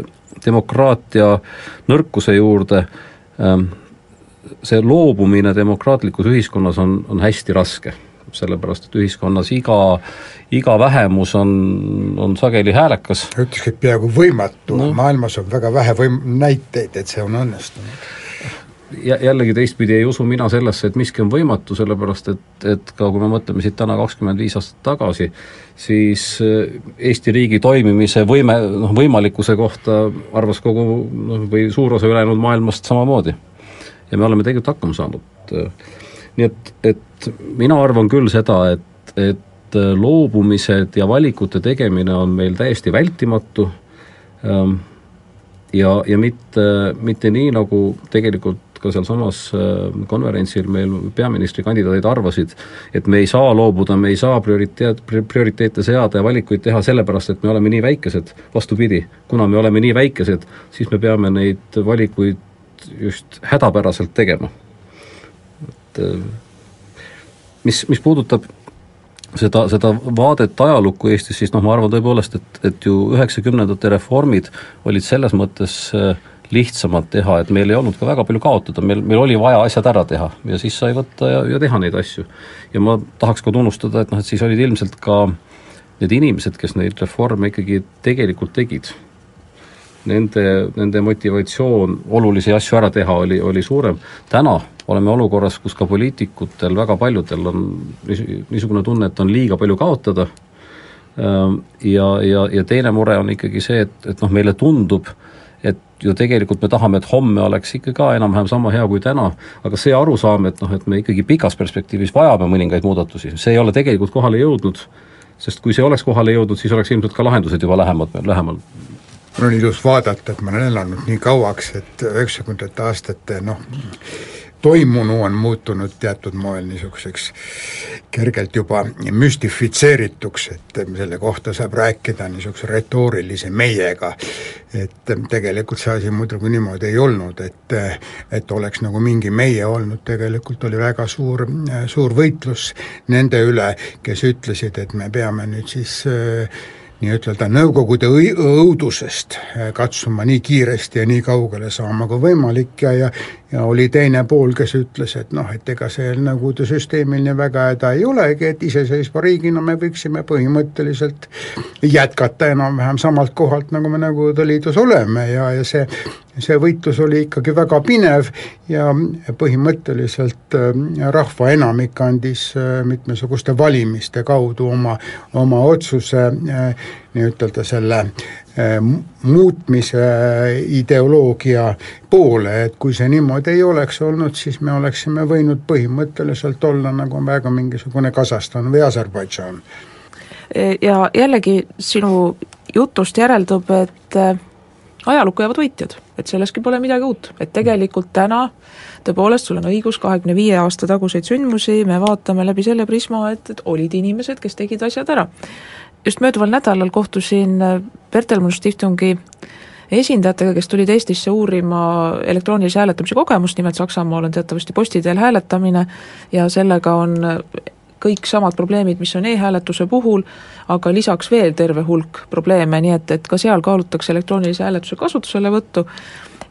demokraatia nõrkuse juurde, ähm, see loobumine demokraatlikus ühiskonnas on, on hästi raske sellepärast et ühiskonnas iga, iga vähemus on, on sageli häälekas. ütleks, et peaaegu võimatu no., maailmas on väga vähe võim-, näiteid, et see on õnnestunud ja jällegi teistpidi ei usu mina sellesse, et miski on võimatu, sellepärast et, et ka kui me mõtleme siit täna kakskümmend viis aastat tagasi, siis äh, Eesti riigi toimimise võime, noh võimalikkuse kohta arvas kogu noh, või suur osa ülejäänud maailmast samamoodi. ja me oleme tegelikult hakkama saanud. nii et, et mina arvan küll seda, et, et loobumised ja valikute tegemine on meil täiesti vältimatu ähm, ja, ja mitte, mitte nii, nagu tegelikult ka sealsamas äh, konverentsil meil peaministrikandidaadid arvasid, et me ei saa loobuda, me ei saa prioriteet, prioriteete seada ja valikuid teha sellepärast, et me oleme nii väikesed, vastupidi, kuna me oleme nii väikesed, siis me peame neid valikuid just hädapäraselt tegema. et äh, mis, mis puudutab seda, seda vaadet ajalukku Eestis, siis noh, ma arvan tõepoolest, et, et ju üheksakümnendate reformid olid selles mõttes äh, lihtsamalt teha, et meil ei olnud ka väga palju kaotada, meil, meil oli vaja asjad ära teha ja siis sai võtta ja, ja teha neid asju. ja ma tahaks ka tunnustada, et noh, et siis olid ilmselt ka need inimesed, kes neid reforme ikkagi tegelikult tegid nende, nende motivatsioon olulisi asju ära teha oli, oli suurem. täna oleme olukorras, kus ka poliitikutel, väga paljudel on niisugune tunne, et on liiga palju kaotada. Ehm, ja, ja, ja teine mure on ikkagi see, et, et noh, meile tundub, et ju tegelikult me tahame, et homme oleks ikka ka enam-vähem sama hea kui täna, aga see arusaam, et noh, et me ikkagi pikas perspektiivis vajame mõningaid muudatusi, see ei ole tegelikult kohale jõudnud, sest kui see oleks kohale jõudnud, siis oleks ilmselt ka lahendused juba lähemad, lähemal. Mul on ilus vaadata, et ma olen elanud nii kauaks, et üheksakümnendate aastate noh, toimunu on muutunud teatud moel niisuguseks kergelt juba müstifitseerituks, et selle kohta saab rääkida niisuguse retoorilise meiega. et tegelikult see asi muidugi niimoodi ei olnud, et et oleks nagu mingi meie olnud, tegelikult oli väga suur, suur võitlus nende üle, kes ütlesid, et me peame nüüd siis äh, nii-ütelda Nõukogude õudusest äh, katsuma nii kiiresti ja nii kaugele saama kui võimalik ja, ja ja oli teine pool, kes ütles, et noh, et ega see Nõukogude süsteemil nii väga häda ei olegi, et iseseisva riigina me võiksime põhimõtteliselt jätkata enam-vähem samalt kohalt, nagu me Nõukogude Liidus oleme ja, ja see see võitlus oli ikkagi väga pinev ja põhimõtteliselt äh, rahva enamik andis äh, mitmesuguste valimiste kaudu oma, oma otsuse äh, nii-ütelda selle muutmise ideoloogia poole, et kui see niimoodi ei oleks olnud, siis me oleksime võinud põhimõtteliselt olla nagu väga mingisugune Kasahstan või Aserbaidžaan. ja jällegi sinu jutust järeldub, et ajalukku jäävad võitjad, et selleski pole midagi uut, et tegelikult täna tõepoolest, sul on õigus, kahekümne viie aasta taguseid sündmusi me vaatame läbi selle prisma, et, et olid inimesed, kes tegid asjad ära. just mööduval nädalal kohtusin Bertelmann Stiftungi esindajatega, kes tulid Eestisse uurima elektroonilise hääletamise kogemust, nimelt Saksamaal on teatavasti posti teel hääletamine ja sellega on kõik samad probleemid, mis on e-hääletuse puhul, aga lisaks veel terve hulk probleeme, nii et, et ka seal kaalutakse elektroonilise hääletuse kasutuselevõttu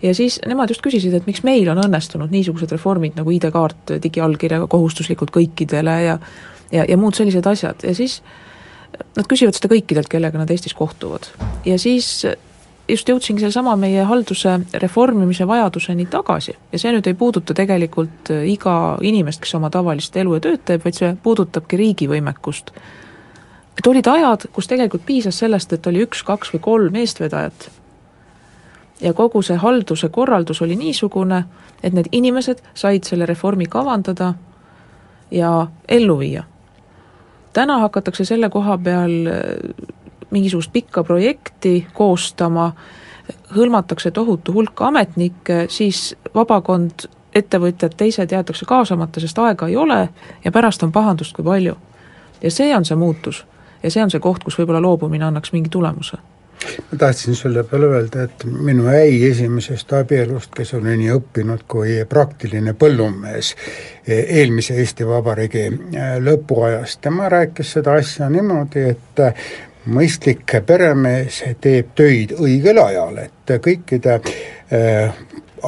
ja siis nemad just küsisid, et miks meil on õnnestunud niisugused reformid nagu ID-kaart digiallkirjaga kohustuslikult kõikidele ja ja, ja muud sellised asjad ja siis nad küsivad seda kõikidelt, kellega nad Eestis kohtuvad. ja siis just jõudsingi sellesama meie halduse reformimise vajaduseni tagasi ja see nüüd ei puuduta tegelikult äh, iga inimest, kes oma tavalist elu ja tööd teeb, vaid see puudutabki riigi võimekust. et olid ajad, kus tegelikult piisas sellest, et oli üks, kaks või kolm eestvedajat ja kogu see halduse korraldus oli niisugune, et need inimesed said selle reformi kavandada ja ellu viia. täna hakatakse selle koha peal äh, mingisugust pikka projekti koostama, hõlmatakse tohutu hulk ametnikke, siis vabakond, ettevõtjad, teised jäetakse kaasamata, sest aega ei ole ja pärast on pahandust kui palju. ja see on see muutus. ja see on see koht, kus võib-olla loobumine annaks mingi tulemuse ma tahtsin selle peale öelda, et minu äi esimesest abielust, kes oli nii õppinud kui praktiline põllumees eelmise Eesti Vabariigi lõpuajast, tema rääkis seda asja niimoodi, et mõistlik peremees teeb töid õigel ajal, et kõikide äh,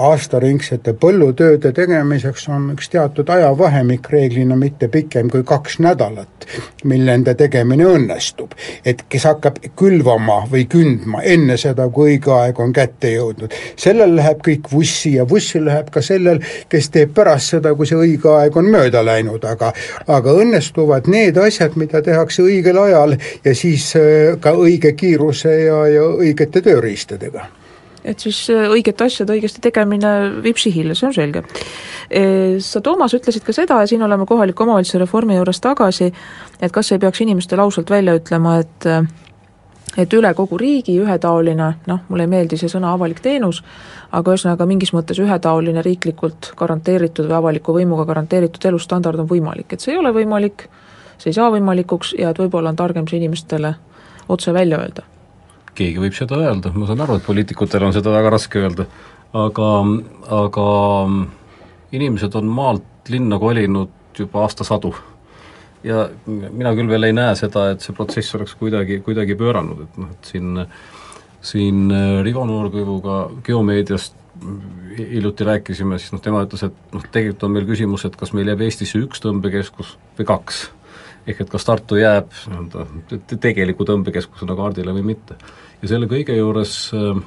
aastaringsete põllutööde tegemiseks on üks teatud ajavahemik, reeglina mitte pikem kui kaks nädalat, mil nende tegemine õnnestub. et kes hakkab külvama või kündma enne seda, kui õige aeg on kätte jõudnud, sellel läheb kõik vussi ja vussi läheb ka sellel, kes teeb pärast seda, kui see õige aeg on mööda läinud, aga aga õnnestuvad need asjad, mida tehakse õigel ajal ja siis äh, ka õige kiiruse ja, ja õigete tööriistadega et siis äh, õigete asjade õigesti tegemine viib sihile, see on selge. Sa, Toomas, ütlesid ka seda ja siin oleme kohaliku omavalitsuse reformi juures tagasi, et kas ei peaks inimestele ausalt välja ütlema, et et üle kogu riigi ühetaoline, noh, mulle ei meeldi see sõna avalik teenus, aga ühesõnaga mingis mõttes ühetaoline riiklikult garanteeritud või avaliku võimuga garanteeritud elustandard on võimalik, et see ei ole võimalik, see ei saa võimalikuks ja et võib-olla on targem see inimestele otse välja öelda keegi võib seda öelda, ma saan aru, et poliitikutel on seda väga raske öelda, aga, aga inimesed on maalt linna kolinud juba aastasadu. ja mina küll veel ei näe seda, et see protsess oleks kuidagi, kuidagi pööranud, et noh, et siin siin Rivo Noorkõivuga Geomeediast hiljuti rääkisime, siis noh, tema ütles, et noh, tegelikult on meil küsimus, et kas meil jääb Eestisse üks tõmbekeskus või kaks ehk et kas Tartu jääb nii-öelda tegeliku tõmbekeskusena kaardile või mitte. Ja selle kõige juures äh,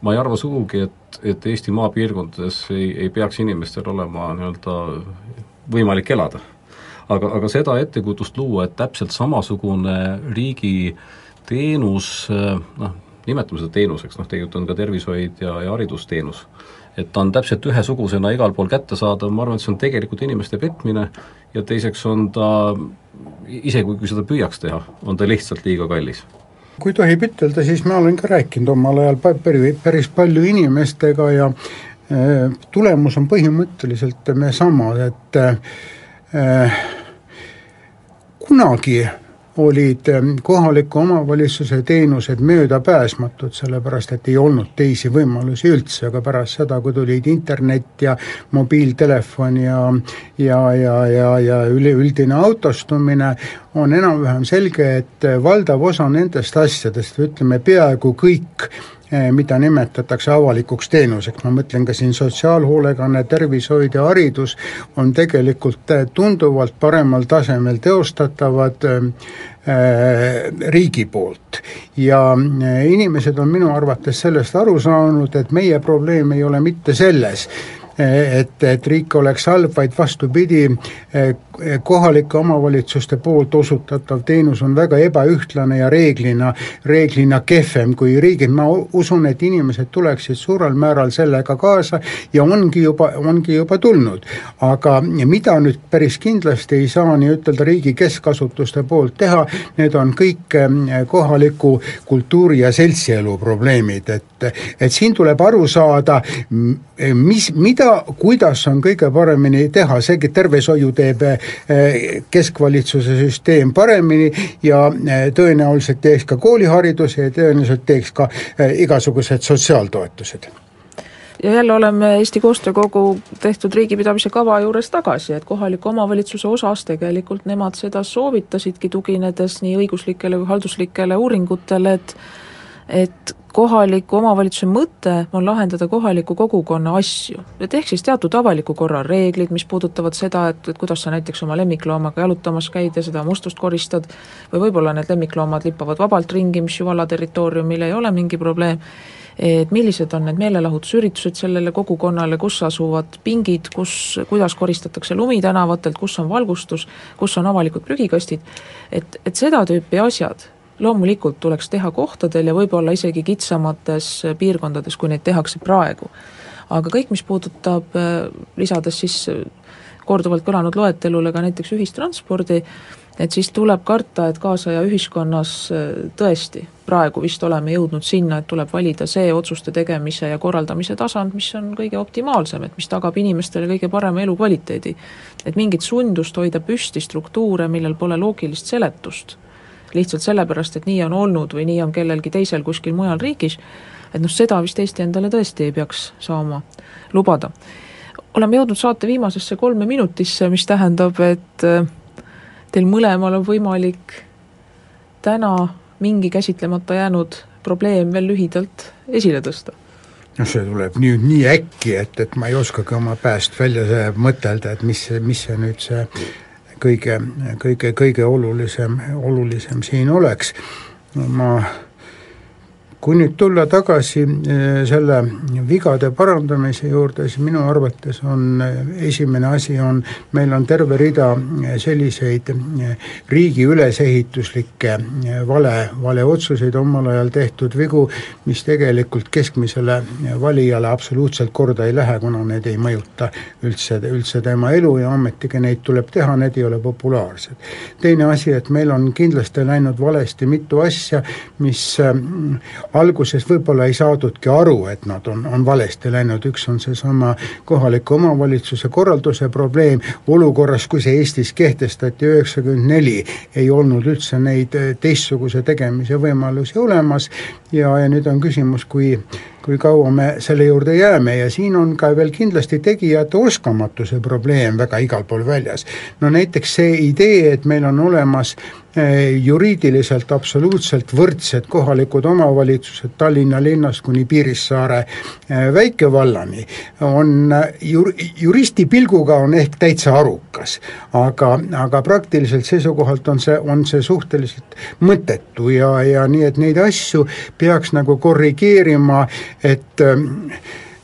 ma ei arva sugugi, et, et Eesti maapiirkondades ei, ei peaks inimestel olema nii-öelda võimalik elada. aga, aga seda ettekujutust luua, et täpselt samasugune riigi teenus, äh, noh, nimetame seda teenuseks, noh tegelikult on ka tervishoid ja, ja haridusteenus, et ta on täpselt ühesugusena igal pool kättesaadav, ma arvan, et see on tegelikult inimeste petmine ja teiseks on ta, isegi kui seda püüaks teha, on ta lihtsalt liiga kallis kui tohib ütelda, siis ma olen ka rääkinud omal ajal päris, palju inimestega ja äh, tulemus on põhimõtteliselt sama, et äh, kunagi olid ähm, kohaliku omavalitsuse teenused möödapääsmatud, sellepärast et ei olnud teisi võimalusi üldse, aga pärast seda, kui tulid internet ja mobiiltelefon ja ja, ja, ja, ja üleüldine autostumine, on enam-vähem selge, et valdav osa nendest asjadest, ütleme peaaegu kõik, mida nimetatakse avalikuks teenuseks, ma mõtlen ka siin sotsiaalhoolekanne, tervishoid ja haridus, on tegelikult eh, tunduvalt paremal tasemel teostatavad eh, riigi poolt. ja inimesed on minu arvates sellest aru saanud, et meie probleem ei ole mitte selles, et, et riik oleks halb, vaid vastupidi, kohalike omavalitsuste poolt osutatav teenus on väga ebaühtlane ja reeglina, reeglina kehvem kui riigid, ma usun, et inimesed tuleksid suurel määral sellega kaasa ja ongi juba, ongi juba tulnud. aga mida nüüd päris kindlasti ei saa nii-ütelda riigi keskasutuste poolt teha, need on kõik kohaliku kultuuri- ja seltsielu probleemid, et et et siin tuleb aru saada, mis, mida, kuidas on kõige paremini teha, seegi tervishoiu teeb keskvalitsuse süsteem paremini ja tõenäoliselt teeks ka koolihariduse ja tõenäoliselt teeks ka igasugused sotsiaaltoetused. Ja jälle oleme Eesti Koostöökogu tehtud riigipidamise kava juures tagasi, et kohaliku omavalitsuse osas tegelikult nemad seda soovitasidki, tuginedes nii õiguslikele kui halduslikele uuringutele, et et kohaliku omavalitsuse mõte on lahendada kohaliku kogukonna asju. et ehk siis teatud avaliku korra reeglid, mis puudutavad seda, et, et kuidas sa näiteks oma lemmikloomaga jalutamas käid ja seda mustust koristad, või võib-olla need lemmikloomad lippavad vabalt ringi, mis ju valla territooriumil ei ole mingi probleem, et millised on need meelelahutusüritused sellele kogukonnale, kus asuvad pingid, kus, kuidas koristatakse lumi tänavatelt, kus on valgustus, kus on avalikud prügikastid, et, et seda tüüpi asjad loomulikult tuleks teha kohtadel ja võib-olla isegi kitsamates piirkondades, kui neid tehakse praegu. aga kõik, mis puudutab, lisades siis korduvalt kõlanud loetelule ka näiteks ühistranspordi, et siis tuleb karta, et kaasaja ühiskonnas äh, tõesti praegu vist oleme jõudnud sinna, et tuleb valida see otsuste tegemise ja korraldamise tasand, mis on kõige optimaalsem, et mis tagab inimestele kõige parema elukvaliteedi. et mingit sundust hoida püsti struktuure, millel pole loogilist seletust, lihtsalt sellepärast, et nii on olnud või nii on kellelgi teisel kuskil mujal riigis, et noh, seda vist Eesti endale tõesti ei peaks saama lubada. oleme jõudnud saate viimasesse kolme minutisse, mis tähendab, et äh, teil mõlemal on võimalik täna mingi käsitlemata jäänud probleem veel lühidalt esile tõsta? noh, see tuleb nüüd nii äkki, et, et ma ei oskagi oma pääst välja mõtelda, et mis mis see nüüd see kõige, kõige, kõige olulisem, olulisem siin oleks. ma kui nüüd tulla tagasi eh, selle vigade parandamise juurde, siis minu arvates on eh, esimene asi on, meil on terve rida eh, selliseid riigi ülesehituslikke vale, valeotsuseid omal ajal tehtud vigu, mis tegelikult keskmisele valijale absoluutselt korda ei lähe, kuna need ei mõjuta üldse, üldse tema elu ja ometigi neid tuleb teha, need ei ole populaarsed. teine asi, et meil on kindlasti läinud valesti mitu asja, mis alguses võib-olla ei saadudki aru, et nad on, on valesti läinud, üks on seesama kohaliku omavalitsuse korralduse probleem, olukorras, kui see Eestis kehtestati üheksakümmend neli, ei olnud üldse neid teistsuguse tegemise võimalusi olemas. Ja, ja nüüd on küsimus, kui kui kaua me selle juurde jääme. Ja siin on ka veel kindlasti tegijate oskamatuse probleem väga igal pool väljas. no näiteks see idee, et meil on olemas Eh, juriidiliselt absoluutselt võrdsed kohalikud omavalitsused Tallinna linnast kuni Piirissaare eh, väikevallani, on jur-, juristi pilguga on ehk täitsa arukas. aga, aga praktiliselt seisukohalt on see, on see suhteliselt mõttetu ja, ja nii, et neid asju peaks nagu korrigeerima, et äh,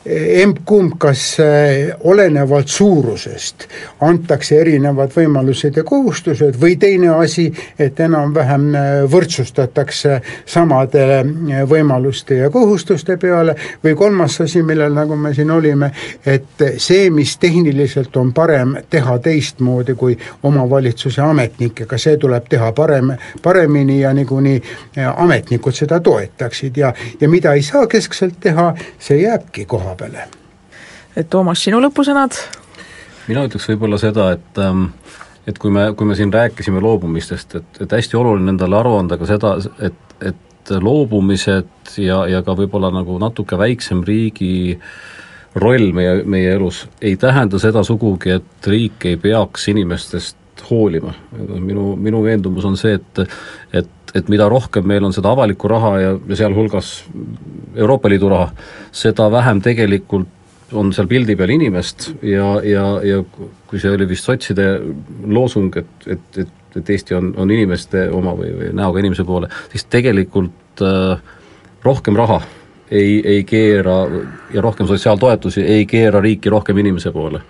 emb-kumb, kas äh, olenevalt suurusest antakse erinevad võimalused ja kohustused või teine asi, et enam-vähem äh, võrdsustatakse samade äh, võimaluste ja kohustuste peale. Või kolmas asi, millel nagu me siin olime, et see, mis tehniliselt on parem teha teistmoodi kui omavalitsuse ametnikega, see tuleb teha parem, paremini ja niikuinii ametnikud seda toetaksid ja, ja mida ei saa keskselt teha, see jääbki koha koha peale. et Toomas, sinu lõpusõnad? mina ütleks võib-olla seda, et ähm, et kui me, kui me siin rääkisime loobumistest, et, et hästi oluline endale aru anda ka seda, et, et loobumised ja, ja ka võib-olla nagu natuke väiksem riigi roll meie, meie elus ei tähenda seda sugugi, et riik ei peaks inimestest hoolima. minu, minu veendumus on see, et et, et mida rohkem meil on seda avalikku raha ja, ja sealhulgas Euroopa Liidu raha, seda vähem tegelikult on seal pildi peal inimest ja, ja, ja kui see oli vist sotside loosung, et, et, et, et Eesti on, on inimeste oma või, või näoga inimese poole, siis tegelikult äh, rohkem raha ei, ei keera ja rohkem sotsiaaltoetusi ei keera riiki rohkem inimese poole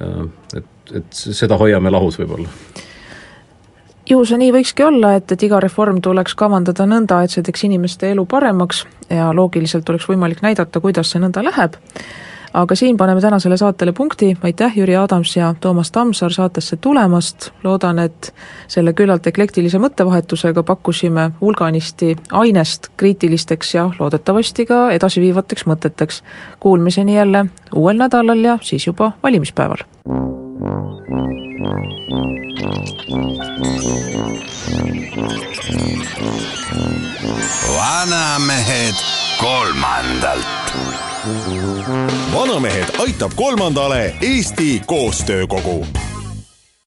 äh,. Et, et seda hoiame lahus võib-olla ju see nii võikski olla, et, et iga reform tuleks kavandada nõnda, et see teeks inimeste elu paremaks ja loogiliselt oleks võimalik näidata, kuidas see nõnda läheb, aga siin paneme tänasele saatele punkti, aitäh, Jüri Adams ja Toomas Tammsaar saatesse tulemast, loodan, et selle küllalt eklektilise mõttevahetusega pakkusime hulganisti ainest kriitilisteks ja loodetavasti ka edasiviivateks mõteteks. Kuulmiseni jälle uuel nädalal ja siis juba valimispäeval. Vanamehed kolmandalt. vanamehed aitab kolmandale Eesti Koostöökogu